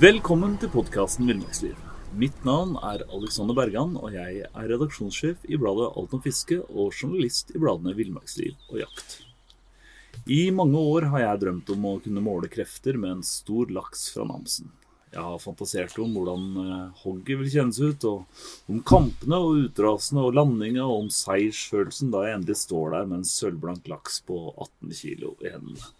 Velkommen til podkasten Villmarksliv. Mitt navn er Alexander Bergan, og jeg er redaksjonssjef i bladet Alt om fiske og journalist i bladene Villmarksliv og Jakt. I mange år har jeg drømt om å kunne måle krefter med en stor laks fra Namsen. Jeg har fantasert om hvordan eh, hogget vil kjennes ut, og om kampene og utrasene og landinga, og om seiersfølelsen da jeg endelig står der med en sølvblank laks på 18 kilo i hendene.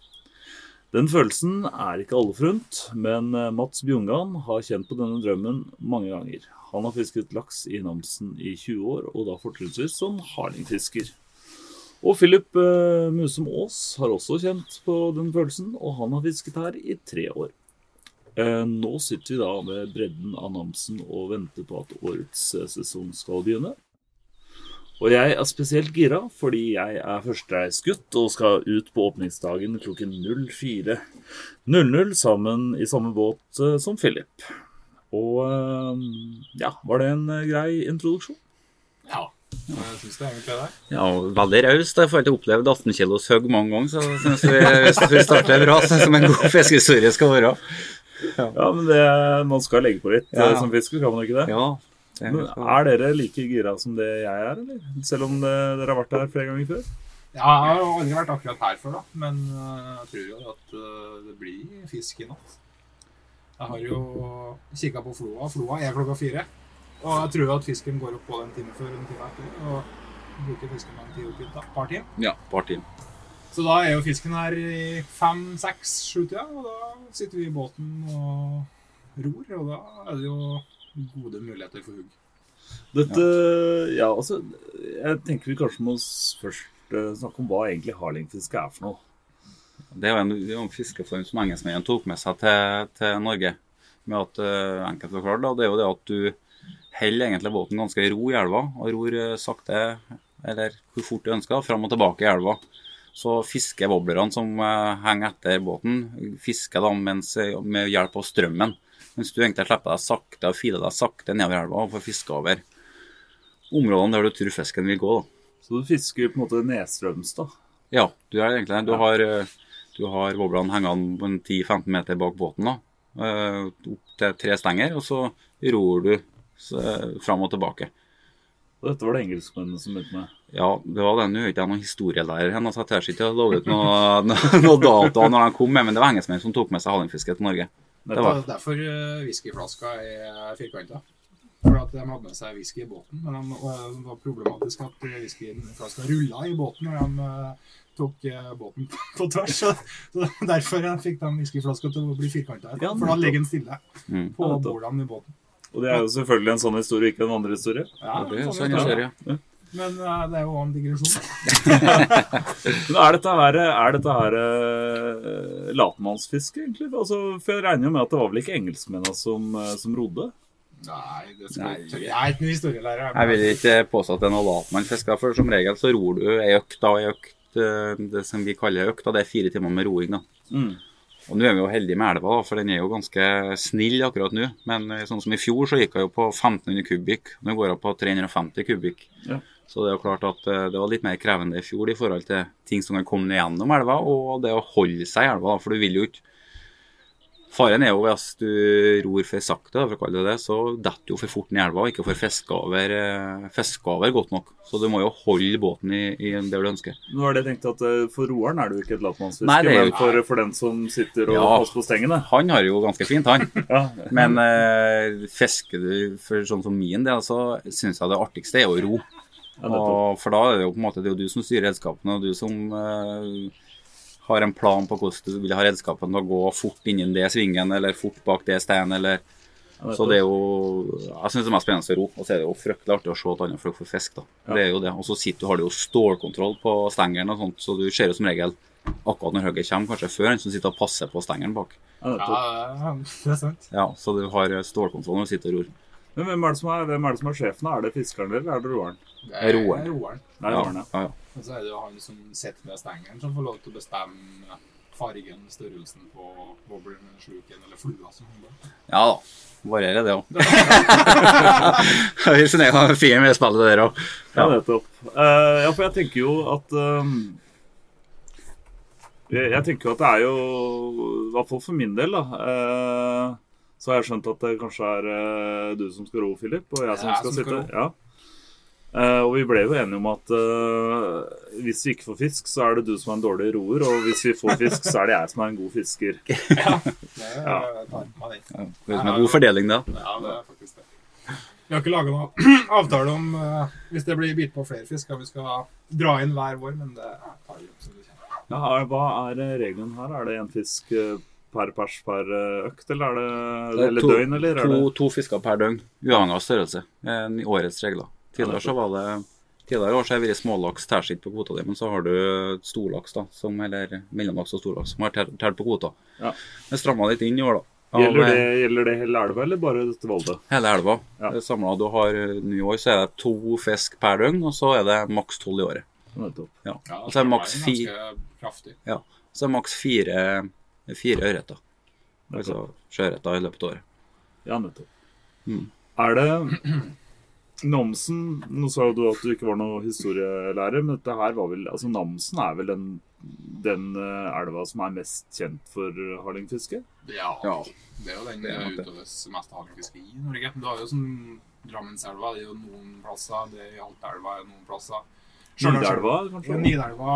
Den følelsen er ikke alle forunt, men eh, Mats Bjungan har kjent på denne drømmen mange ganger. Han har fisket laks i Namsen i 20 år, og da fortrinnsvis som hardingfisker. Og Philip eh, Musum Aas har også kjent på den følelsen, og han har fisket her i tre år. Eh, nå sitter vi da med bredden av Namsen og venter på at årets eh, sesong skal begynne. Og jeg er spesielt gira fordi jeg er førstereisgutt og skal ut på åpningsdagen klokken 04.00 sammen i samme båt eh, som Philip. Og ja, var det en grei introduksjon? Ja. Jeg syns det egentlig det. Ja, veldig raust. Jeg har ikke opplevd 18 kilos hugg mange ganger, så jeg syns vi, vi starter bra, som en god fiskehistorie skal være. Ja, men det, man skal legge på litt Ja. eh, som fisker, kan man ikke det? Ja. det Men er dere like gira som det jeg er, eller? Selv om det, dere har vært her flere ganger før? Ja, jeg har jo aldri vært akkurat her før, da. Men øh, jeg tror jo at øh, det blir fisk i natt. Jeg har jo kikka på floa. Floa er klokka fire. Og jeg tror jo at fisken går opp både en time før og en time etter. Og bruker fisken en tid opp i et par timer. Ja, par timer. Så da er jo fisken her i fem, seks, sju-tida, og da sitter vi i båten og ror. Og da er det jo gode muligheter for hugg. Dette, ja, altså, Jeg tenker vi kanskje må først eh, snakke om hva egentlig hardingfiske er for noe. Det er jo en, det en fiskeform som engelskmennene tok med seg til, til Norge. Med at, uh, enkelt forklart, da, det er jo det at du holder egentlig båten ganske i ro i elva, og ror eh, sakte, eller hvor fort du ønsker, fram og tilbake i elva. Så fisker wobblerne som eh, henger etter båten, fisker da mens, med hjelp av strømmen. Mens du egentlig slipper deg sakte og filer deg sakte nedover elva og får fiske over områdene der du tror fisken vil gå. da. Så du fisker på en måte nedstrøms, da. Ja, du er egentlig Du har, eh, du har woblerne hengende 10-15 meter bak båten. da, eh, Opp til tre stenger, og så ror du fram og tilbake. Og dette var det engelskmennene som begynte med. Ja, det var det. Nå er ikke jeg noen historielærer, hen, så jeg tør ikke å love ut noen noe, noe data når de kom med, men det var engelskmenn som tok med seg hallingfiske til Norge. Det var derfor uh, whiskyflaska er firkanta. For at de hadde med seg whisky i båten. Men det var problematisk at whiskyflaska rulla i båten når de eh, tok eh, båten på, tvers. Så, så derfor fikk de whiskyflaska til å bli firkanta. For da ligger den stille Mm. på bordene i båten. Og det er jo selvfølgelig en sånn historie, ikke en andre historie. Ja, det er sånn sånn ser, ja. Men uh, det er jo en digresjon. Men er dette her, er dette her uh, latmannsfiske, egentlig? Altså, for jeg regner jo med at det var vel ikke engelskmennene som, uh, som rodde? Nei, det skal Nei. jeg er ikke noen historielærer. Jeg vil ikke påstå at det er noe latmannsfiske. for som regel så ror du ei økt da, ei økt, det som vi kaller økt, da, det er fire timer med roing. da. Mm. Og nå er vi jo heldige med elva, for den er jo ganske snill akkurat nå. Men eh, sånn som i fjor, så gikk jeg jo på 1500 kubikk. Nå går jeg på 350 kubikk. Ja. Så det er jo klart at eh, det var litt mer krevende i fjor i forhold til ting som kan komme ned gjennom elva, og det å holde seg i elva. For du vil jo ikke Faren er jo hvis du ror for sakte, for å kalle det det, så detter du jo for fort ned i elva og ikke får fiska over, eh, over godt nok. Så du må jo holde båten i, i det du ønsker. Nå har det jeg tenkt at eh, For roeren er det jo ikke et latmannsfiske, det men for, for den som sitter og Ja. passer på stengene. Han har jo ganske fint, han. Ja. Men eh, fisker du for sånn som min del, så syns jeg det artigste er å ro. Ja. Og, for da er det jo på en måte det er jo du som styrer redskapene, og du som eh, har en plan på hvordan du vil ha redskapen til å gå fort innen det svingen, eller fort bak det steinen, eller Så det er jo Jeg syns det er mest spennende å ro. Og så er det jo fryktelig artig å se at andre folk får fisk, da. Det er jo det. Og så sitter du, har du jo stålkontroll på stengeren og sånt, så du ser jo som regel akkurat når hugget kommer, kanskje før han som sitter og passer på stengeren bak. Ja, det er sant. Ja, Så du har stålkontroll når du sitter og ror. Men hvem er, det som er, hvem er det som er sjefen? Er det fiskeren eller er det roeren? Det er Roeren. roeren. Det er roeren, ja. ja, ja. Og så er det jo han som sitter med stengelen, som får lov til å bestemme fargen, størrelsen på boblen, sluken eller flua som holder. Ja da. Varierer det òg. Hvis en det er fint med spillet der òg. Ja, nettopp. Eh, ja, for jeg tenker jo at um, jeg, jeg tenker jo at det er jo I hvert fall for min del, da. eh, så har jeg skjønt at det kanskje er uh, du som skal ro, Philip, og jeg som jeg skal som sitte. ro. Ja. Uh, og vi ble jo enige om at uh, hvis vi ikke får fisk, så er det du som er en dårlig roer, og hvis vi får fisk, så er det jeg som er en god fisker. Det Ja. tar meg den. Ja, det er en god fordeling, da. Ja, det er faktisk det. Vi har ikke laga noen avtale om uh, hvis det blir bit på flere fisk, at vi skal dra inn hver vår, men det tar vi som det kommer. Ja, hva er regelen her? Er det én fisk per pers per økt, eller er det eller to, døgn, eller er to, det to fisker per døgn, uavhengig av størrelse. I årets regler. Tidligere så var det Tidligere år så har det vært smålaks tærskitt på kvota di, men så har du storlaks, da, som, eller mellomlaks og storlaks, som har tært på kvota. Ja. Det stramma litt inn i år, da. Gjelder det, eh, gjelder det hele elva, eller bare dette Volda? Hele elva. Ja. Det Samla du har nå i år, så er det to fisk per døgn, og så er det maks tolv i året. Ja. Ja, Og så er det maks den fi- ganske kraftig. ja. så er det maks fire, fire ørreter. Altså sjøørreter i løpet av året. Ja, nettopp. Mm. Er det Namsen Nå sa jo du at du ikke var noe historielærer, men dette her var vel Altså, Namsen er vel den, den eh, elva som er mest kjent for hardingfiske? Ja. Ja. Det er jo den Det er det utøves mest hardingfiske i Norge. Du har jo sånn Drammenselva, det er jo noen plasser. Det er Altaelva er noen plasser. Nidelva, Ja, kanskje? Nidelva.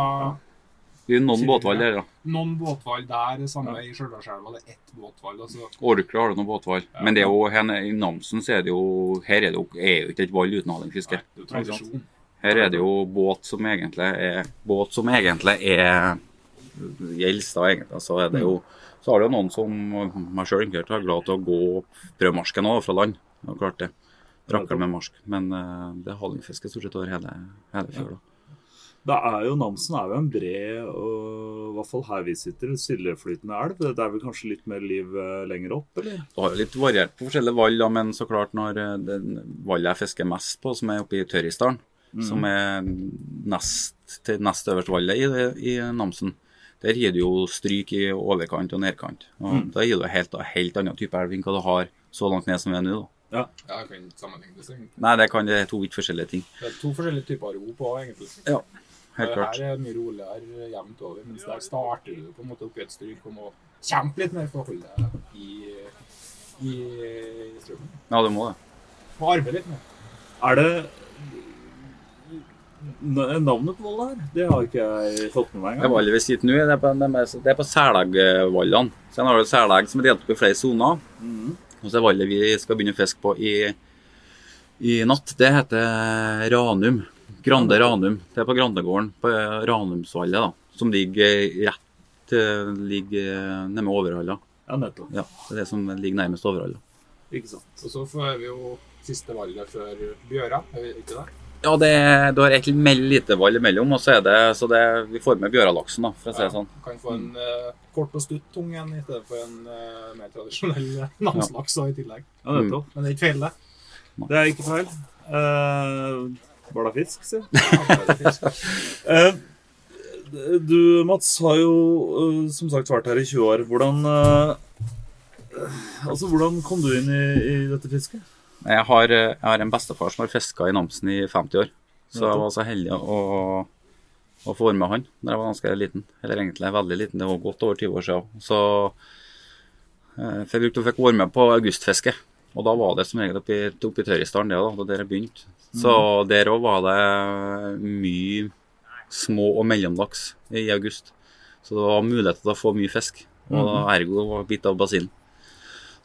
Det er noen båtvalg der, da. Noen båtvalg der, samme i Stjørdalselva. Det er ett båtvalg. Altså. Orkla har du noen båtvalg. Men det er jo, her i Namsen så er det jo Her er det jo, er jo ikke et valg uten hallingfiske. Er. Her er det jo båt som egentlig er Båt som egentlig er Gjelstad, egentlig. Så er det jo Så har det jo noen som meg sjøl inkludert er glad til å gå prøvemarsken òg, fra land. Det er klart det. Rakker med marsk. Men eh, det er hallingfiske stort sett over hele, hele fjøla. Da er jo Namsen er jo en bred, og i hvert fall her vi sitter, stilleflytende elv. Det er vel kanskje litt mer liv eh, lenger opp, eller? Det har jo litt variert på forskjellige vall, men så klart når eh, den vallet jeg fisker mest på, som er oppe i Tørrisdalen, som er nest, til nest øverste vallet i, i Namsen, der gir du jo stryk i overkant og nedkant. Og Da gir du helt, helt annen type elv enn hva du har så langt ned som vi er nå. da. Ja. Ja, jeg kan ikke sammenligne det. så egentlig. Nei, det kan det er to vidt forskjellige ting. Det er to forskjellige typer ro på, egentlig. Ja, helt klart. Her er mye roligere jevnt over, mens der starter du på en måte opp i et stryk og må kjempe litt mer for å holde deg i, i strømmen. Ja, du må det. Må arbeide litt mer. Er det Navnet på Volda her, det har ikke jeg fått med meg engang. Det engang. vallet vi sitter nå, det er på, det er på Sælaggvallene. Så har du Sælag som er delt opp i flere soner. Og så er vallet vi skal begynne å fiske på i, i natt, det heter Ranum. Grande Ranum. Det er på Grandegården på Ranumsvallet, da. Som ligger rett eh, ligger nærme Overhalla. Ja, nettopp. Ja, det er det som ligger nærmest Overhalla. Ikke sant. Og så får vi jo siste valget før Bjøra, er vi ikke det? Ja, det, du har egentlig lite valg imellom, og så er det, så det, vi får med Bjøralaksen, da, for å si det sånn. Kan få en uh, kort og stutt tung en i stedet for en uh, mer tradisjonell uh, namslaks i tillegg. Ja, nettopp. Men det er ikke feil, det. Det er ikke feil. Uh, var det fisk, si? Ja. Eh, du, Mats, har jo eh, som sagt vært her i 20 år. Hvordan eh, Altså, hvordan kom du inn i, i dette fisket? Jeg har, jeg har en bestefar som har fiska i Namsen i 50 år. Så jeg var så heldig å, å få være med han da jeg var ganske liten. Eller egentlig veldig liten, det var godt over 20 år siden. Så jeg brukte å fikk være med på augustfiske. Og da var det som regel oppe i, oppe i Tørresdalen, det da, dere der jeg begynte. Så der òg var det mye små og mellomlaks i august. Så det var mulighet til å få mye fisk. Og ergo var bitt av basillen.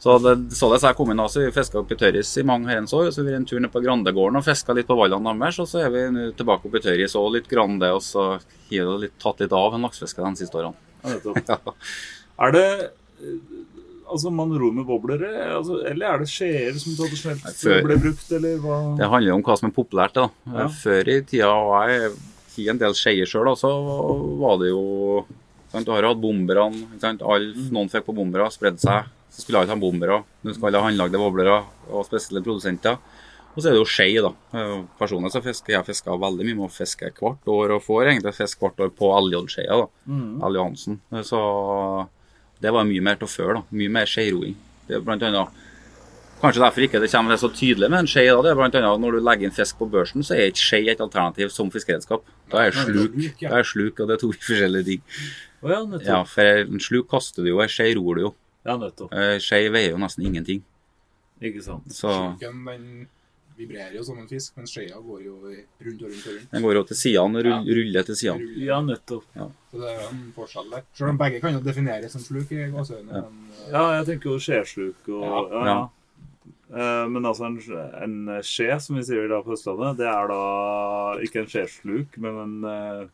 Så det, således jeg kommet inn så vi fiska opp i Tørris i mange herrens år. Så vi har en tur ned på Grandegården og fiska litt på vallene deres. Og så er vi nå tilbake opp i Tørris og litt Grande, og så har det litt, tatt litt av en laksefiske de siste årene. Ja. Ja. Er det Altså, man ror med boblere, altså, eller er det skjeer som tradisjonelt før- ble brukt, eller hva? Det handler jo om hva som er populært. da. Ja. Før i tida, og jeg i en del skeier sjøl, så var det jo sant? Du har jo hatt bomberne. Alle, noen fikk på bombere, spredde seg. Så skulle alle ha bombere. Nå skal alle ha håndlagde boblere og spesielle produsenter. Og så er det jo skei, da. Eh, Personlig så fisker jeg fisker veldig mye med å fiske hvert år, og får egentlig fisk hvert år på LJ-skeia. da. Mm. L. Johansen. Så det var mye mer til før. da. Mye mer skeiroing. Det er blant annet Kanskje derfor ikke det kommer så tydelig med en skje. da, det er blant annet Når du legger inn fisk på børsen, så er ikke skje et alternativ som fiskeredskap. Da er sluk, Sluk, er sluk, og det er to forskjellige ting. Ja. Ja, for en sluk kaster du jo, en skje ror du jo. Ja, nettopp. Eh, Skje veier jo nesten ingenting. Ikke sant. Så Sluken den vibrerer jo som en fisk, mens skjea går jo rundt og rundt og rundt. den går jo til sidene, rull, ruller til sidene. Ruller. Ja, nettopp. Så det er jo en forskjell der. Selv om begge kan jo defineres som sluk i gåseøynene. Ja. men, eh, Ja, jeg tenker jo skjesluk og Ja. ja. ja. Eh, Men altså en, en skje, som vi sier da på Østlandet, det er da ikke en skjesluk, men en, eh,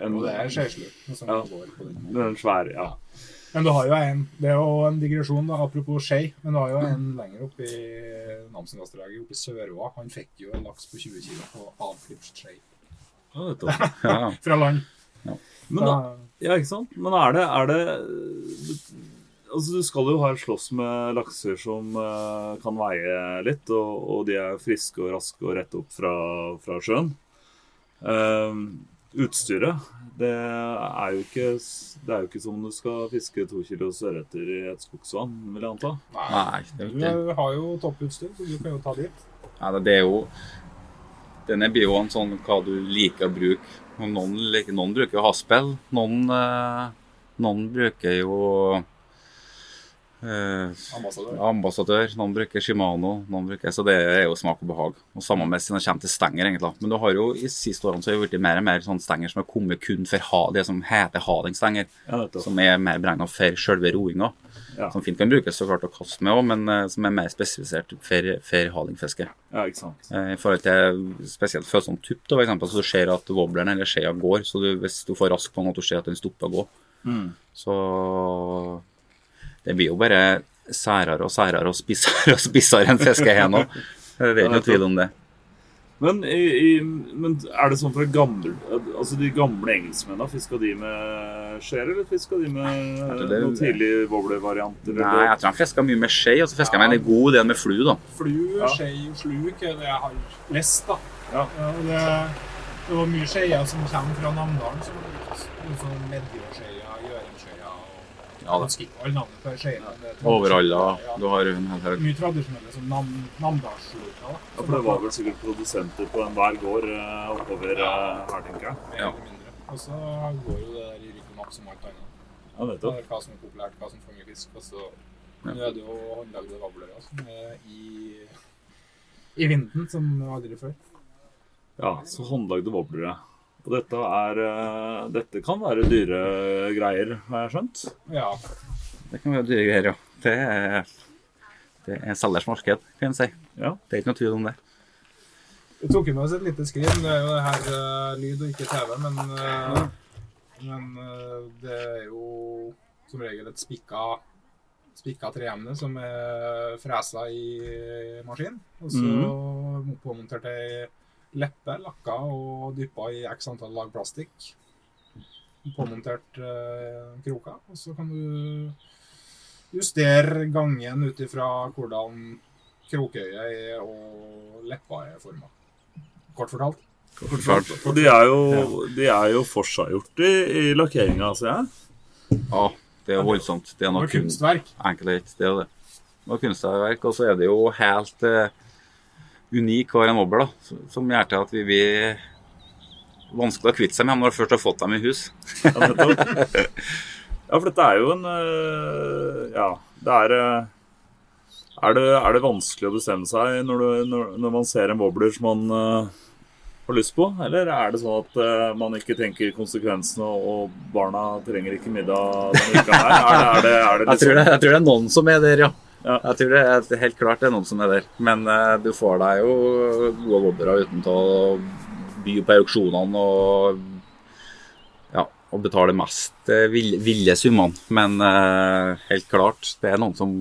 en, Jo, det er skjesluk Ja. går på den. men en svær, ja. Men du har jo en Det er jo en digresjon, da, apropos skei. Men du har jo en lenger oppe i Namsenvassdraget, oppe i Sørvåg. Han fikk jo en laks på 20 kg på avklipst skei. ja. Ja, Fra land. Men da, ja, ikke sant? Men er det, er det Altså, Du skal jo her slåss med lakser som uh, kan veie litt, og, og de er friske og raske og rett opp fra, fra sjøen. Eh, utstyret det er, jo ikke, det er jo ikke som om du skal fiske to kilo sørretter i et skogsvann, vil jeg anta. Nei, det er ikke Du har jo topputstyr, så du kan jo ta dit. Ja, det- det er jo Denne blir jo en sånn hva du liker å bruke. Noen, noen bruker jo haspel. Noen, eh, noen bruker jo eh, Ambassadør. ambassadør. Noen bruker Shimano. Noen bruker, så det er jo smak og behag. Og Samme med når det kommer til stenger. egentlig. Men du har jo i siste årene så har det blitt mer og mer sånn stenger som har kommet kun for ha, det som heter hardingstenger. Ja. Som er mer beregna for selve roinga. Ja. Som fint kan brukes så klart å kaste med òg, men uh, som er mer spesifisert for, for hardingfiske. Ja, ikke sant. Eh, I forhold til spesielt følsom tupp, da, for eksempel, så du ser at wobbleren eller skjea går. Så du, hvis du får rask på den, at du ser at den stopper å gå. Mm. Så det blir jo bare særere og særere og spissere og spissere enn fiskehena. Det er ikke noe tvil om det. Men, i, i, men er det sånn fra gamle Altså de gamle engelskmennene, fiska de med skjeer, eller fiska de med det- noen tidlige wobbler-varianter? Nei, jeg tror han fiska mye med skje, og så fiska de ja. en god del med flu, da. Flu, Ja. skje og sluk er det jeg har lest, da. Ja. det, det var mye skeier som kommer fra Namdalen, som Medjøskjeia, Gjøringskjeia og Ja, da. alle navnene på er Overalla. Ja. Du har en hel haug. Mye tradisjonelle som nam Namdalssluka. Ja, for det var vel sikkert produsenter på enhver gård eh, oppover eh, her, tenker jeg. Mer Ja. eller mindre. Og så går jo det der i rykk og napp som alt annet. Ja, Det nettopp. er Hva som er populært, hva som fanger fisk. Og så Ja. nå er det jo håndlagde vablere som er i, i vinden som aldri før. Ja, så håndlagde wobblere. Og dette er eh, Dette kan være dyre greier, har jeg skjønt? Ja. Det kan være dyre greier, ja. Det er, det er selgers marked, kan en si. Ja. Det er ikke noe tvil om det. Vi tok med oss et lite skrin. Det er jo det her uh, lyd og ikke TV, men, uh, men uh, det er jo som regel et spikka, spikka treemne som er fresa i maskin. Og så påmontert ei leppe, lakka og dyppa i x antall lag plastikk. Påmontert eh, kroker. Og så kan du justere gangen ut ifra hvordan krokøyet er og leppa er forma. Kort fortalt. Og de er jo, de er jo forseggjort i, i lakkeringa, ser jeg. Ja, det er voldsomt. Det er noe kunstverk. Enkelt og det er det. Er kunstverk, og så er det jo helt eh, unik hver en wobbler, da, som gjør til at vi blir vanskelig å kvitte seg med når du først har fått dem i hus. Ja, for dette er jo en øh, Ja, det er øh, er det, er det vanskelig å bestemme seg når, du, når, når man ser en wobbler som man øh, har lyst på? Eller er det sånn at man ikke tenker konsekvensene, og barna trenger ikke middag denne uka her? Er det, er det, er det Jeg tror, det, liksom, jeg tror det er noen som er der, ja. Ja. Jeg tror det er helt klart det er noen som er der. Men eh, du får deg jo gode wobbere uten å by på auksjonene og ja, og betale mest eh, vill- ville summene. Men eh, helt klart, det er noen som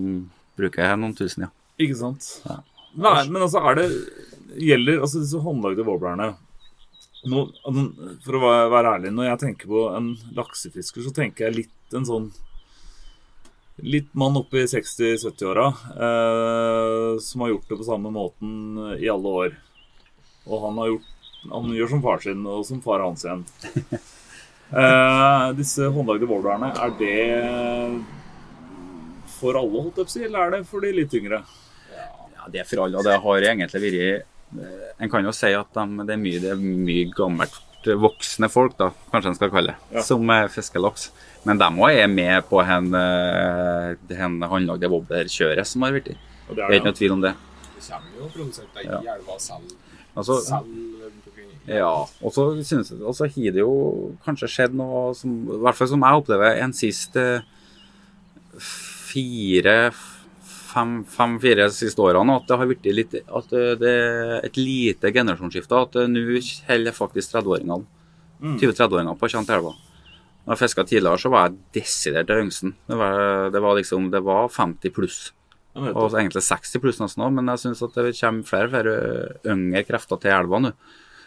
bruker noen tusen, ja. Ikke sant? Nei, men altså, er det Gjelder altså disse håndlagde wobblerne altså, For å være ærlig, når jeg tenker på en laksefisker, så tenker jeg litt en sånn Litt mann oppe i 60-70-åra eh, som har gjort det på samme måten i alle år. Og han har gjort Han gjør som far sin, og som far hans igjen. Eh, disse håndlagde wobblerne, er det for alle, holdt jeg på å si, eller er det for de litt yngre? Ja, det er for alle, og det har egentlig vært eh, En kan jo si at de, det, er mye, det er mye gammelt eh, voksne folk, da, kanskje en skal kalle det, Ja. som fisker laks. Men de òg er med på hen, eh, hen håndlagde wobblerkjøret som har blitt. Og Det er ikke noe tvil om det. Det kommer jo produsenter i Ja. elva selv. Altså, selv ja, og så har det jo kanskje skjedd noe som, i hvert fall som jeg opplever, en siste fire, fem, fem, fire siste årene, at det har blitt litt, at det er et lite generasjonsskifte, at nå holder faktisk 30-åringene, 20-30-åringene på å komme til elva. Når jeg fisket tidligere, så var jeg desidert til yngsten. Det var, det var liksom, det var 50 pluss. Og egentlig 60 pluss nesten òg, men jeg syns at det kommer flere flere yngre krefter til elva nå.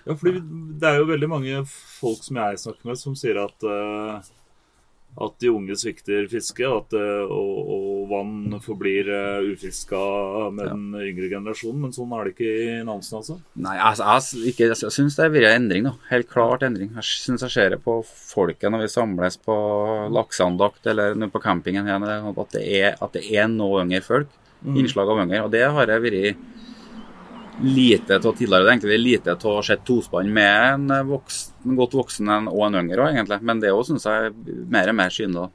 Ja, fordi det er jo veldig mange folk som jeg snakker med, som sier at, uh, at de unge svikter fisket, eh, og, og vann forblir uh, ufiska med Ja. den yngre generasjonen. Men sånn er det ikke i Nansen, altså. Nei, jeg, jeg, ikke, jeg syns det har vært en endring. da. Helt klart endring. Jeg syns jeg ser det på folket når vi samles på lakseandakt eller nå på campingen her, at det er, at det er noe yngre folk. Innslag av yngre. Og det har jeg vært lite av tidligere. Det er egentlig lite av å se tospann med en, voksen, en godt voksen og en yngre, også, egentlig. Men det òg syns jeg er mer og mer synlig.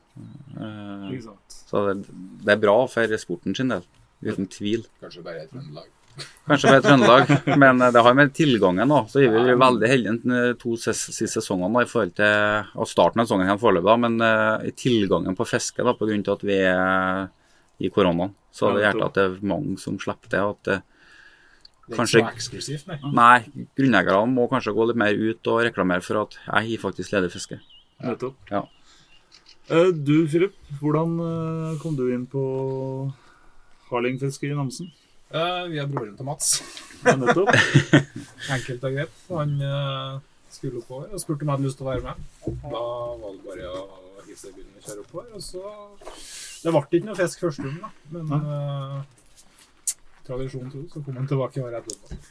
Uh? Så det, er bra for sporten sin del. Uten tvil. Kanskje bare i Trøndelag. Kanskje bare Trøndelag, men eh, det har med tilgangen òg. Så er vi veldig heldige de to siste sesongene i forhold til og starten av sesongen foreløpig, men eh, i tilgangen på fiske da, av at vi er i koronaen. Så det gjør at det er mange som slipper til. At det, Det er Kanskje- ikke så eksklusivt, nei. nei, grunneierne må kanskje gå litt mer ut og reklamere for at jeg har faktisk ledig fiske. Nettopp. Ja. Eh, Du, Philip, hvordan eh, kom du inn på harlingfiske i Namsen? Uh, vi er broren til Mats. Ja, nettopp. Enkelt og greit. Han uh, skulle oppover og spurte om jeg hadde lyst til å være med. Da var det bare å hive seg i bilen og kjøre oppover. Og så Det ble ikke noe fisk første gang, da. Men uh, tradisjonen tro, så kom han tilbake året etterpå.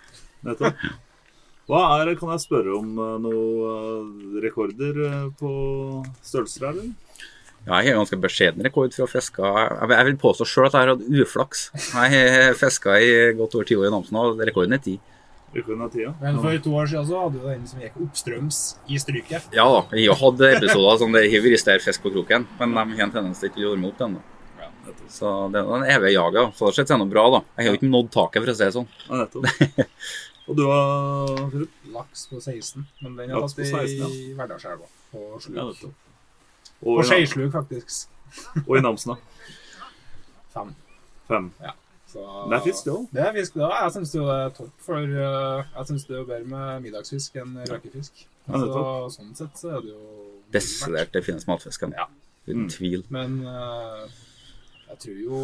nettopp. Hva er, Kan jeg spørre om eh, noen rekorder eh, på størrelser her, eller? Ja, jeg har ganske beskjeden rekord for å fiske. Jeg vil påstå sjøl at jeg har hatt uflaks. Jeg har fiska i godt over ti år i Namsen, og rekorden er ti. Men for to år siden så hadde du den som gikk oppstrøms i stryket. Ja da, jeg har hatt episoder som det har vært sterk fisk på kroken, men de har en tendens til ikke å meg opp ennå. Så det er en evig jag, ja. Så det sett er det bra, da. Jeg har jo ikke nådd taket, for å si det sånn. Ja, nettopp. Og du har Laks på 16. Men den har 16, i Verdalselva. På Ja, nettopp. På Og, i- Skeislug, faktisk. og i Namsen, da? Fem. Fem. Så, Det er fisk, det òg. Det er fisk, det òg. Jeg syns det er topp, for eh, jeg syns det er bedre med middagsfisk enn røykefisk Ja, Så, sånn sett så er det jo Desidert det finnes matfisken. Ja. Uten Mm. tvil. Men uh, jeg tror jo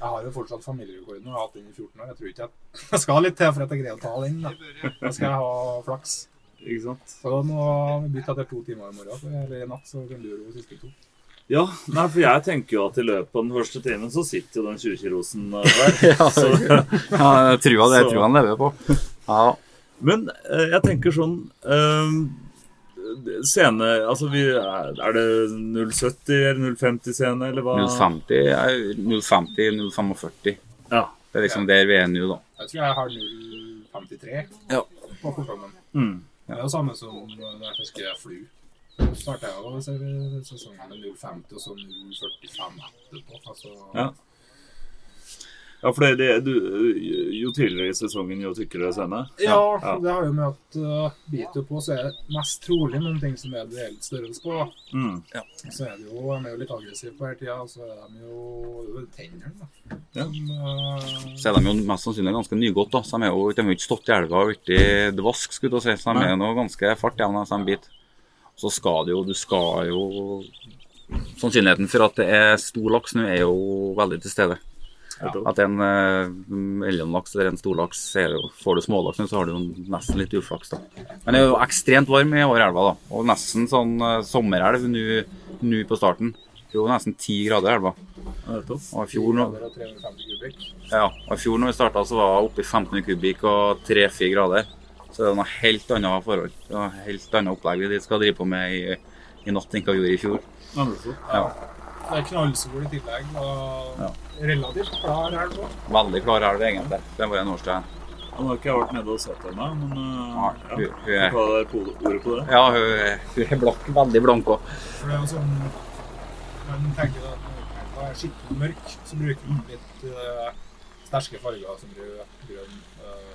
Jeg har jo fortsatt familierekorden og har hatt den i 14 år. Jeg tror ikke jeg, jeg skal litt til for at jeg greier å ta den. Da, da skal jeg ha flaks. Ikke sant? Så da må vi bytte etter to timer i morgen, eller i natt, så kan du gjøre de siste to. Ja, nei, for jeg tenker jo at i løpet av den første timen så sitter jo den 20-kilosen der. Ja, Så, ja jeg tror det Jeg tror han lever på. Ja. men eh, jeg tenker sånn um, Scene Altså, vi, er det 070 eller 050-scene, eller hva? 050, er 050, 045. Ja. Det er liksom der vi er nå, da. Jeg tror jeg har 0,53 Ja. på kortongen. Mm. Det er jo samme som når jeg fisker flu. Så starta jeg jo se- sesongen med 0,50 og så 0,45 etterpå. Altså, Ja. Ja, for det, det, du, jo tidligere i sesongen, jo tykkere scene. Ja, Ja. det har jo med at uh, biter på, så er det mest trolig noen ting som er reell størrelse på. Mm. Ja. Så er det jo, de er jo litt aggressive på hele tida, og så er de jo det tennene, da. Ja. Som, uh, Så er de jo mest sannsynlig ganske nygått. da, så De er jo, de har jo ikke stått i elva og blitt dvask, skulle jeg si. Så de er jo ganske fart igjen når de biter. Så skal det jo Du skal jo Sannsynligheten for at det er stor laks nå, er jo veldig til stede. At en uh, mellomlaks eller en storlaks er jo, Får du smålaksen, så har du jo nesten litt uflaks. da. Men det er jo ekstremt varm i Årelva, da. Og nesten sånn uh, sommerelv nå på starten. Det er jo nesten ti grader i elva. Og i fjor, nå- og 350 kubikk. ja, og I fjor når vi starta, så var det oppe i 1500 kubikk og 3-4 grader. Så det er noe helt annet forhold. Det er noe helt annet opplegg vi skal drive på med i, i natt enn hva vi gjorde i fjor. Ja. Det er knallsol i tillegg, og Ja. relativt klar elv òg. Veldig klar elv, egentlig. Det var en årstid. Ja, Nå har ikke jeg vært nede og sett henne, men uh, ja. hun- hun er- Hva er ordet på det? Ja, hun, er- hun er blank, veldig blank òg. For det er jo sånn Man tenker at når elva er skikkelig mørk, så bruker man litt uh, sterke farger som rød, grønn uh,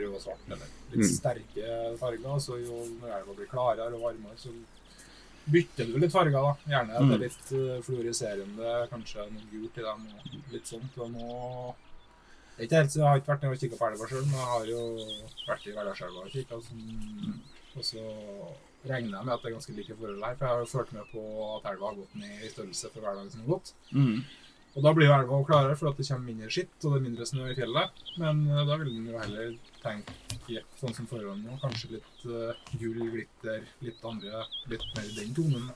Rød og svart eller litt sterke farger, så jo når elva blir klarere og varmere, så bytter du litt farger. da. Gjerne mm. det er litt eh, fluoriserende, kanskje noe gult i dem. Litt sånt. Og nå er ikke helt, Jeg har ikke vært nede og kikka på elva sjøl, men jeg har jo vært i Verdalselva og kikka. Og så regner jeg med at det er ganske like forhold her, for jeg har jo fulgt med på at elva har gått ned i størrelse for hver dag som har gått. Mm. Og da blir jo elva klarere, for at det kommer mindre skitt, og det er mindre snø i fjellet. Men uh, da vil den jo heller tenke sånn som forholdene nå, kanskje litt uh, gull, glitter, litt andre, litt mer i den tonen.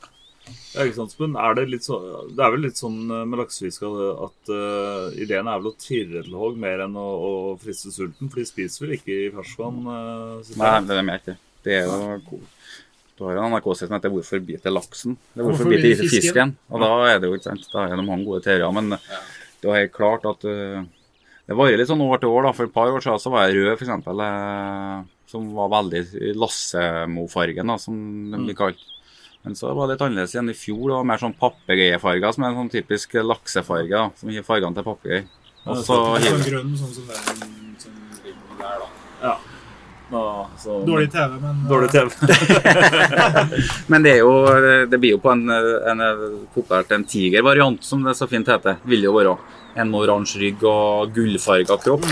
Ja, ikke sant, Espen? Er det, litt så, det er vel litt sånn eh, med laksefiske at uh, ideen er vel å tirre til hogg mer enn å, å friste sulten? For de spiser vel ikke i ferskvann? Uh, Nei, det er mer ikke. Det er jo Du har en NRK-serie som heter 'Hvorfor biter laksen?' Det er 'Hvorfor, Hvorfor biter fisken?' fisken? Og da er det jo ikke sant, da er det mange gode teorier. Men det er helt klart at uh, det varer litt sånn år til år. da. For et par år siden så var jeg rød, f.eks. Uh, som var veldig Lassemo-fargen, da, som den blir kalt. Men så var det litt annerledes igjen i fjor. Det var mer sånn papegøyefarger, som er en sånn typisk laksefarge. da, Som gir fargene til papegøye. Og så Sånn grønn, sånn som den som ligger der, da. Ja. Så, Dårlig TV, men eh, Dårlig TV. Men det er jo Det blir jo på en, en populært en tigervariant, som det så fint heter. Vil jo være. En oransje rygg og gullfarga kropp.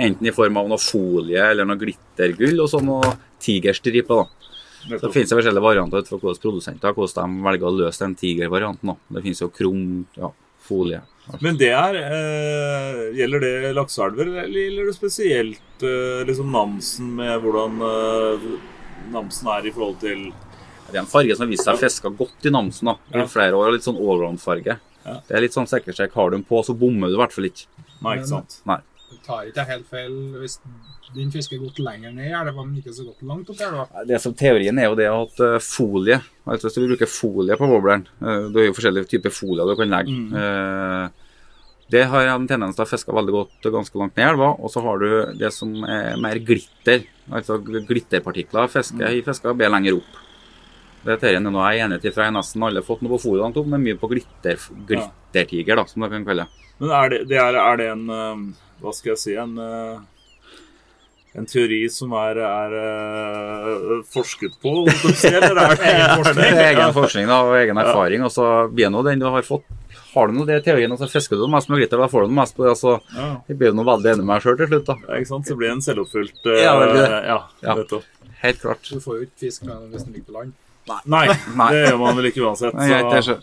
Enten i form av noe folie eller noe glittergull, og så noe tigerstriper. da. Så Det finnes jo forskjellige varianter ut fra hvordan produsenter hvordan de velger å løse den tigervarianten. da. Det finnes jo krum, ja, folie. Men det er eh, Gjelder det lakseelver, eller gjelder det spesielt eh, liksom Namsen med hvordan eh, Namsen er i forhold til Det er en farge som har vist seg fiska godt i Namsen da, i Ja. flere år. Litt sånn allround-farge. Ja. Det er litt sånn sikkerhetssjekk. Har du den på, så bommer du i hvert fall ikke. Nei, ikke sant? Nei. Tar ikke helt feil hvis din fisker er gått lenger ned, er det men den ikke så godt langt opp da? Det som Teorien er jo det at eh, folie altså Hvis du bruker folie på wobbleren uh, Det er jo forskjellige typer folie du kan legge. Mm. det har en tendens til å fiske veldig godt ganske langt ned i elva. Og så har du det som er mer glitter. Altså glitterpartikler fisker i fisker bedre lenger opp. Det er terien er noe jeg er enig i, for jeg har nesten alle fått noe på foran de men mye på glitter, glittertiger, da, som det kan kalle det. Men er det, det er, er det en eh, Hva skal jeg si En, eh, en teori som er, er eh, forsket på, eller er det egen forskning? Det er egen forskning da, og egen erfaring, og så blir det nå den du har fått. Har du nå det i teorien, så fisker du mest med glitter, da får du mest på det. altså, Ja. Jeg blir nå veldig enig med meg sjøl til slutt, da. Ja, ikke sant? Så blir det en selvoppfylt Ja, det blir det. Ja, Ja. Helt klart. Du får jo ikke fisk med den hvis den ligger på land. Nei, Nei. det gjør man vel ikke uansett. Nei, jeg,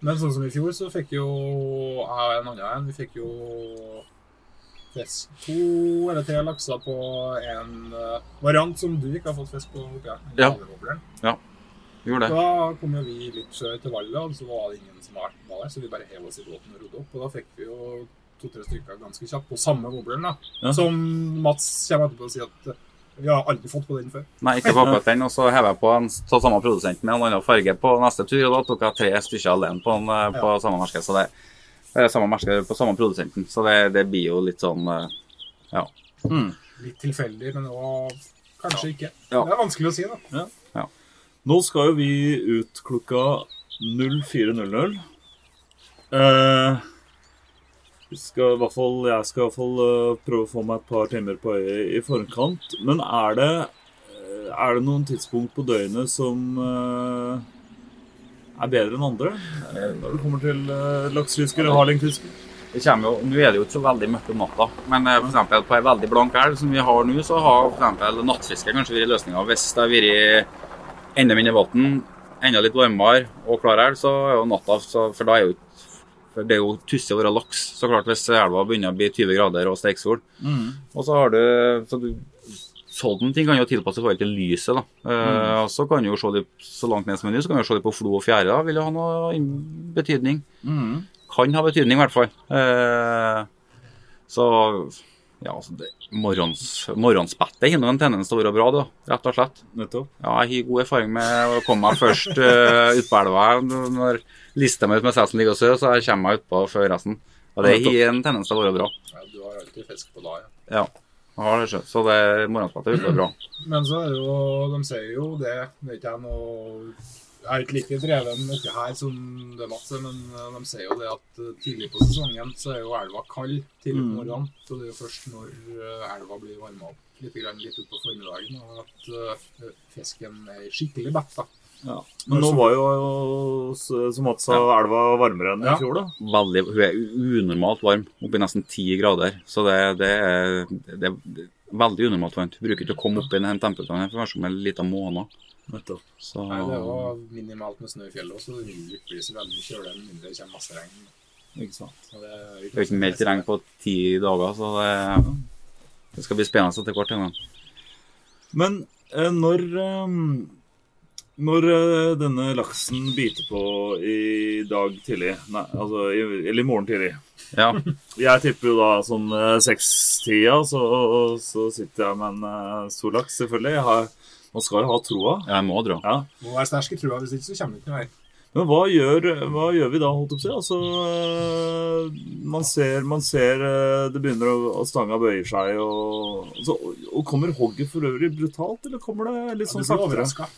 Men sånn som i fjor, så fikk jo jeg og en annen en, vi fikk jo fisk. To eller tre lakser på en eh, variant som du ikke har fått fisk på. oppi her, Ja. wobbelen. gjorde det. Da kom jo vi litt sjø til valget, og så var det ingen som var der, så vi bare hev oss i båten og rodde opp. Og da fikk vi jo to-tre stykker ganske kjapt på samme wobbelen, da. Ja. Som Mats kommer etterpå og sier at vi har aldri fått på den før. Nei, ikke på den. Og så hever jeg på en av samme produsent med en annen farge på neste tur, og da tok jeg tre stykker alene på, en, på ja. samme merke. Så det, det er samme merke på samme produsenten. Så det, det blir jo litt sånn Ja. Ja. Litt tilfeldig, men òg kanskje ikke. Ja. Det er vanskelig å si, da. nå skal jo vi ut klokka 04.00. Eh, skal i hvert fall, jeg skal i hvert fall eh, prøve å få meg et par timer på øyet i forkant. Men er det, eh, er det noen tidspunkt på døgnet som eh, er bedre enn andre? Når det kommer til laksefisker og hardlingfisker? Det jo, Nå er det jo ikke så veldig mørkt om natta, men for på ei veldig blank elv som vi har nå, så har eksempel nattfiske kanskje vært løsninga. Hvis det har vært enda mindre vann, enda litt varmere og klar elv, så er jo natta For da er jo for det er jo tussig å være laks, så klart, hvis elva begynner å bli 20 grader og steiksol. Og så har du, så du Sånne ting kan jo tilpasse forhold til lyset. da. Eh, og Så kan du jo se det så langt ned som mulig, så kan du se det på flo og fjære. vil jo ha noe betydning. betydning. Kan ha betydning, i hvert fall. Eh, så ja, altså det, morgens, morgensbettet har en tendens til å være bra, da, rett og slett. Nettopp. Ja, jeg har god erfaring med å komme meg først uh, ut på elva når meg ut med seg som ligger og sover, så jeg kommer meg utpå før resten. Og det har en tendens til å være bra. Ja, du har alltid fisk på da, ja. Ja, har det skjønt. Så det morgensbettet er bra. Men så er det jo De sier jo det Det er ikke jeg noe Jeg er ikke like dreven ikke her som det Mats er, men eh, de sier jo det at eh, tidlig på sesongen så er jo elva kald tidlig på morgenen. Så det er jo først når eh, elva blir varma opp litt, grann, litt utpå formiddagen, og at fisken er skikkelig bedt. da. Ja. Men nå var jo, som Mats sa, elva varmere enn i Ja. fjor, da. Veldig, hun er unormalt varm, oppi nesten 10 grader. Så det, det, er, det er veldig unormalt varmt. Bruker ikke å komme opp i den temperaturen her for være som en liten måned. Så Nei, det var minimalt med snø i fjellet, så det vil ikke bli så veldig kjølig med mindre det kommer masse regn. Ikke sant. Så det er det er ikke meldt regn på ti dager, så det, det skal bli spennende etter hvert. Ja. Men eh, når eh, Når eh, denne laksen biter på i dag tidlig, nei, altså i, eller i morgen tidlig Ja, Jeg tipper jo da sånn eh, sekstida, så, så sitter jeg med en eh, stor laks, selvfølgelig. Jeg har, man skal jo ha troa. jeg må dra. Ja. Må være sterk i trua, hvis ikke så kommer du ikke noen vei. Men hva gjør, hva gjør vi da, holdt jeg på å si? Altså, øh, man ser, man ser det begynner å, å stanga bøyer seg, og, altså, og kommer hogget for øvrig brutalt, eller kommer det litt sånn ja, saktere?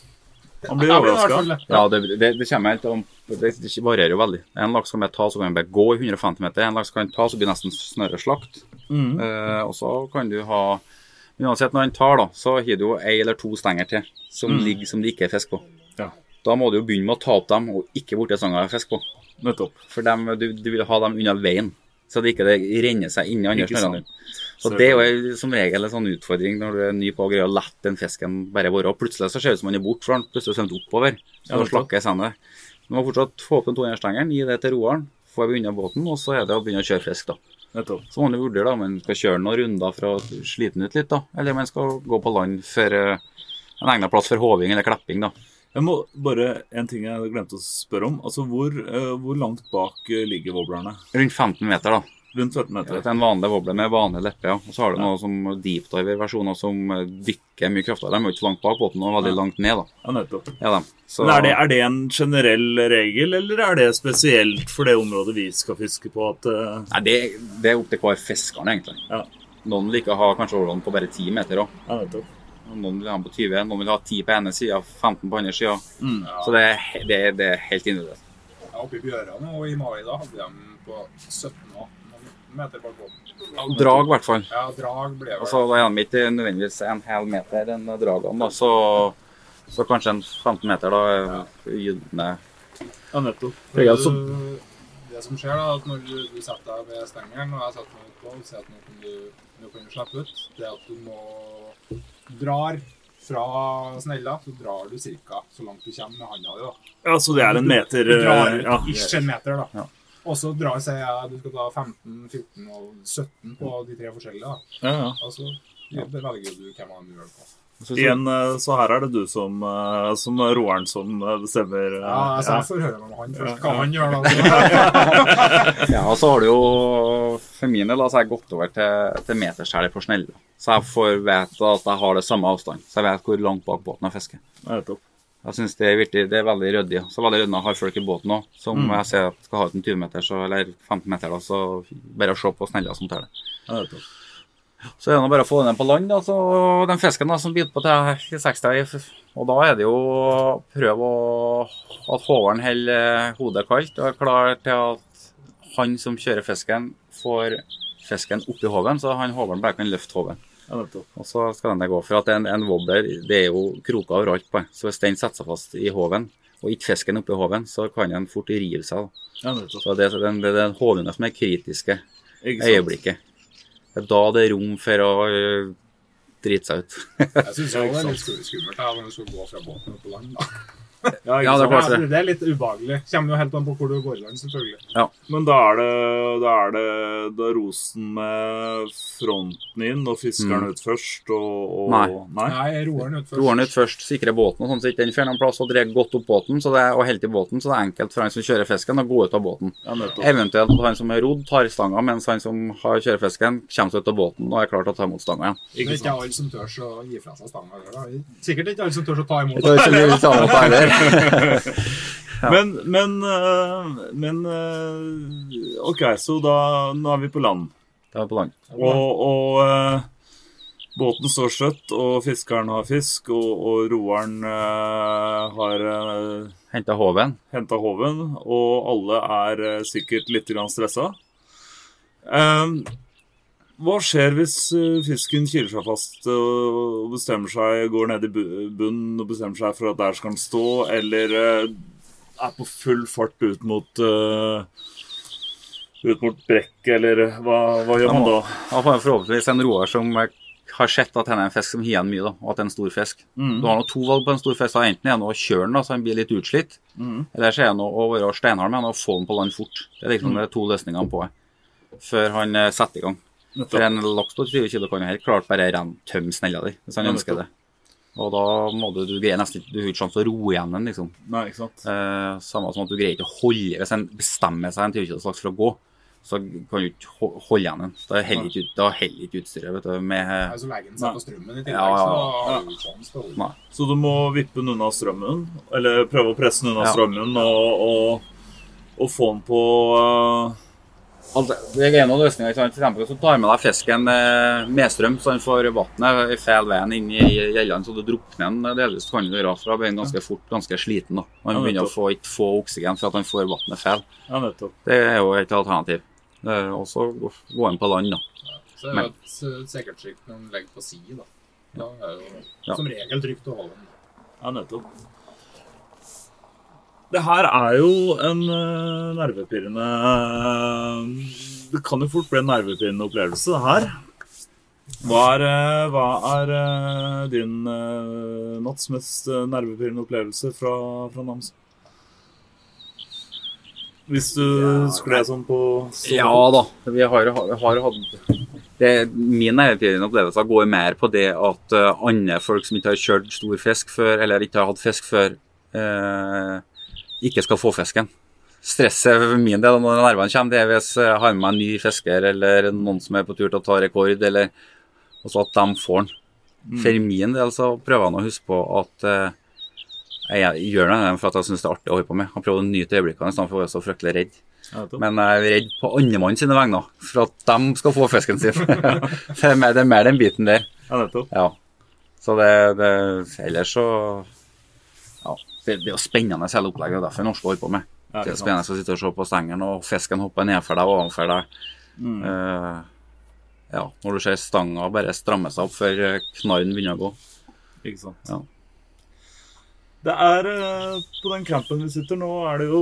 Han blir overraska. Ja, det, det, det kommer helt om det, det varierer jo veldig. En laks kan ta, så kan den bare gå i 150 meter. En laks kan ta, så blir det nesten snarere slakt. Mhm. Eh, og så kan du ha Men uansett, når han tar, da, så har du jo ei eller to stenger til som ligger som det ikke er fisk på. Ja, Da må du jo begynne med å ta opp dem, og ikke borti stanga det er fisk på. nettopp. For dem, du, du vil ha dem unna veien, så det ikke det renner seg inn i andre dine. Så det er jo som regel en sånn utfordring når du er ny på å greie å la den fisken bare være. Og plutselig så ser det ut som han er borte, for han plutselig svømte oppover. Så Ja, slakker jeg sendet. Du må fortsatt få opp den 200-stengeren, gi det til roeren, få unna båten, og så er det å begynne å kjøre fisk, da. nettopp. Så må man vurdere om man skal kjøre noen runder for å slite den ut litt, da. Eller om man skal gå på land for eh, en egnet plass for håving eller klepping, da. Jeg må bare En ting jeg glemte å spørre om. Altså, Hvor, uh, hvor langt bak øh, ligger wobblerne? Rundt 15 meter, da. Rundt 17 Det meter? er en vanlig wobbler med vanlig leppe, ja. Og så har du noe som deep diver-versjoner som eh, dykker mye kraftigere. De er jo ikke så langt bak båten og veldig langt ned, da. Ja, nettopp. Ja. Så, Men er det, er det en generell regel, eller er det spesielt for det området vi skal fiske på? at... uh... Nei, det, det er opp til hver fisker, egentlig. Ja. Noen liker å ha kanskje overvann på bare 10 meter òg. Ja, nettopp. Noen vil ha den på 20, noen vil ha 10 på ene sida, 15 på andre sida. Mm. Så det, er det, er- det er helt individuelt. Ja, oppe i Bjøra og i mai da hadde de på 17 og 19 meter bak båten. Drag, i hvert fall. Ja, drag ble vel Altså, da er de ikke nødvendigvis en hel meter, den dragene. da, Så, så kanskje en 15 meter, da. gylne. Ja, nettopp. Det som skjer, da, at når du, du setter deg ved stengelen, og jeg setter meg utpå og sier at nå kan du, nå kan du slippe ut, det er at du må drar fra snella, så drar du ca. så langt du kommer med handa di. da. Ja, så det er en meter Du drar eh, ut ja. ish en meter, da. Ja. Og så drar sier jeg du skal ta 15, 14 og 17 på de tre forskjellige. da. Ja, ja. Altså, ja. velger du hvem man gjør det på. Igjen, eh, så her er det du som, som som roeren som eh, bestemmer. eh, Ja, altså, ja. Jeg får høre med han først. Hva han gjør da. ja, og så har du jo For min del har jeg gått over til, til meterskjærer på snelle. Så jeg får vite at jeg har det samme avstand. Så jeg vet hvor langt bak båten jeg fisker. Jeg synes det er, virkelig, det er veldig ryddig. Så veldig ryddig å ha folk i båten òg, som Mm. jeg ser at skal ha ut en 20 meter, så, eller 15 meter, da, så bare å se på snella som tar det. Ja, det nettopp. Så er det bare å få den på land, da, så den fisken da, som biter på til 60, og da er det jo å prøve å, at håveren holder hodet kaldt og er klar til at han som kjører fisken, får fisken oppi håven, så han håveren bare kan løfte håven. Og så skal den gå, for at en, en wobbler, det er jo kroker overalt på, så hvis den setter seg fast i håven, og ikke fisken oppi håven, så kan den fort rive seg. da. Ja. Så det, det, det er den håvinga som er kritiske Ikke øyeblikket. Det er da det er rom for å øh, drite seg ut. Jeg syns det er litt sku- skummelt da, når du skal gå fra båten opp på land. da. Ja, Ja, det er Ja, det. det er litt ubehagelig. Kommer jo helt an på hvor du går i land, selvfølgelig. Men da er det da er det da rosen med fronten inn og fiskeren ut først og, og Mm. Nei. Nei? Nei, roeren ut først. Roeren ut først, sikrer båten, og sånn så ikke den får noen plass og drar godt opp båten, så det er, og helt i båten, så det er enkelt for han som kjører fisken å gå ut av båten. Ja. Eventuelt at han som har rodd, tar stanga, mens han som har kjører fisken, kommer seg ut av båten og er klar til å ta imot stanga igjen. Det er Ikke ikke alle som tør å gi fra seg stanga. Sikkert ikke alle som tør å ta imot. Heller. Men, men, eh, men eh, OK, så da nå er vi på land. Da er på land. Og, og eh, båten står støtt, og fiskeren har fisk, og, og roeren har Henta håven. henta håven, og alle er sikkert litt grann stressa. Eh, hva skjer hvis eh, fisken kiler seg fast og og bestemmer seg, går ned i bunnen og bestemmer seg for at der skal den stå, eller eh, er på full fart ut mot eh, ut mot brekket, eller hva, hva gjør man da? Da får jeg forhåpentligvis en roer som eh, har sett at han er en fisk som igjen mye, da, og at det er en stor fisk. Mm. Du har nå to valg på en stor fisk. Enten er det å kjøre den da, så han blir litt utslitt, Mm. eller så er det å være steinhard med han og få den på land fort. Det er liksom de to løsningene på det, før han eh, setter i gang. For en laks på 20 kilo kan jo helt klart bare renne tømme snella di, hvis han ønsker det. Og da må du, du greier nesten ikke, du har ikke sjanse til å roe igjen den, liksom. Nei, ikke sant? Eh, samme som at du greier ikke å holde Hvis en bestemmer seg en 20 kilos laks for å gå, så kan du ikke holde igjen den. Da holder ikke, ut- da heller ikke utstyret vet du, med Nei, Så legger den seg på strømmen i tillegg, Ja, ja, så ja. har ikke sjans til å holde. Nei. Så du må vippe den unna strømmen, eller prøve å presse den unna Ja. strømmen, og, og, og få den på Altså, det er noen løsninger. ikke sant? For eksempel, så tar med deg fisken eh, medstrøm, så den får vannet feil veien inn i gjellene, så du drukner den delvis. kan du gjøre, for Da blir den ganske fort ganske sliten. da. Man Ja, begynner å få, ikke få oksygen for at han får vannet feil. Ja. Det er jo et alternativ. Eh, Og så gå inn på land, da. Så det er jo et sikkert trygt man legger på si, da. Da er det jo Ja. som regel trygt å holde den. Ja, nettopp. Det her er jo en uh, nervepirrende uh, Det kan jo fort bli en nervepirrende opplevelse, det her. Hva er, uh, hva er din Mats mest nervepirrende opplevelse fra, fra Namsen? Hvis du skled sånn på så- Ja da. Vi har, har, har hatt det, Min nervepirrende opplevelse går mer på det at andre folk som ikke har kjørt stor fisk før, eller ikke har hatt fisk før, eh, ikke skal få fisken. Stresset for min del når nervene kommer, det er hvis jeg har med meg en ny fisker eller noen som er på tur til å ta rekord, eller også at de får den. For min del så prøver jeg å huske på at eh, jeg gjør det for at jeg syns det er artig å holde på med. Jeg prøver å nyte øyeblikkene i stedet for å være så fryktelig redd. Ja. Men jeg er redd på andremann sine vegne, for at de skal få fisken sin. det, er mer, er den biten der. Ja, nettopp. Ja. Så det, det Ellers så det, det er jo spennende hele opplegget. Derfor er norske holder på med. Ja, det er spennende å sitte og se på stengeren, og fisken hopper nedfor deg og overfor deg. Mm. Uh, ja, når du ser stanga bare stramme seg opp før knallen knarren begynner å gå. Ikke sant. Ja. Det er eh, På den campen vi sitter nå, er det jo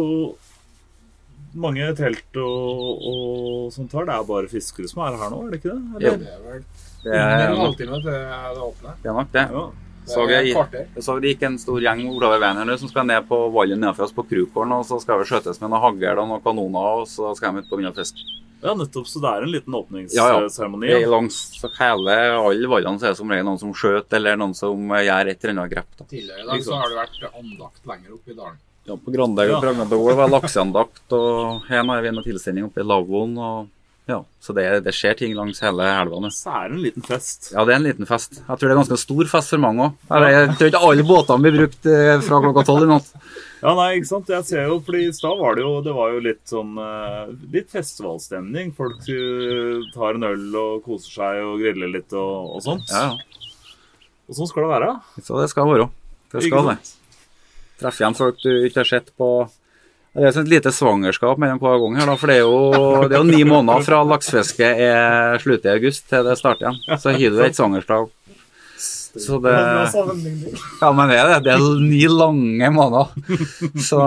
mange telt og, og sånt her. Det er bare fiskere som er her nå, er det ikke det? Jo. Det er vel Det under er en nok halvtime til det åpner. det. Er nok det. Ja. Det Så er jeg, jeg så det gikk en stor gjeng oppover veien her nå som skal ned på vallen nedenfor oss på Krukålen. og så skal vi skjøtes med noen hagl og noen kanoner, og så skal de ut på begynne å fiske. ja, nettopp. Så det er en liten Ja, ja. åpningsseremoni. Det er Langs hele alle vallene så er det som regel noen som skjøter, eller noen som eh, gjør et eller annet grep. da. Tidligere i dag så har det vært andakt lenger oppe i dalen. Ja, på Grandegg og Ja. Pragnadol var lakseandakt, og her har vi en tilstelning oppe i lavvoen. og ja, Så det, det skjer ting langs hele elva nå. Så er det en liten fest. Ja, det er en liten fest. Jeg tror det er ganske stor fest for mange òg. Jeg tror ikke alle båtene blir brukt eh, fra klokka tolv i natt. Ja, nei, ikke sant. Jeg ser jo, fordi i stad var det jo Det var jo litt sånn eh, Litt festivalstemning. Folk eh, tar en øl og koser seg og griller litt og, og sånt. Ja, ja. Og sånn skal det være. Så det skal være. Det skal det. Treffe igjen folk du ikke har sett på Det er sånn et lite svangerskap mellom hver gang her, da. For det er jo, det er jo ni måneder fra laksefisket er slutter i august til det starter igjen. Så har du et svangerskap. Så det Ja, men det er det. Det er ni lange måneder. Så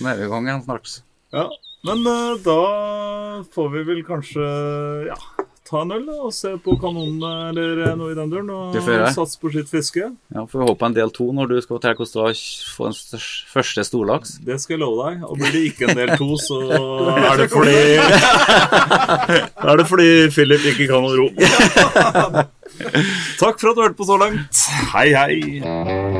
nå er vi i gang igjen snart. Ja, Men eh, da får vi vel kanskje ja, ta en øl og se på kanonene eller eh, noe i den duren. Og satse på sitt fiske. Ja, Får vi håpe en del to når du skal fortelle hvordan det var å få en første storlaks. Det skal jeg love deg. Og blir det ikke en del to, så er det fordi er det fordi Philip ikke kan å ro. Takk for at du hørte på så langt. Hei, hei.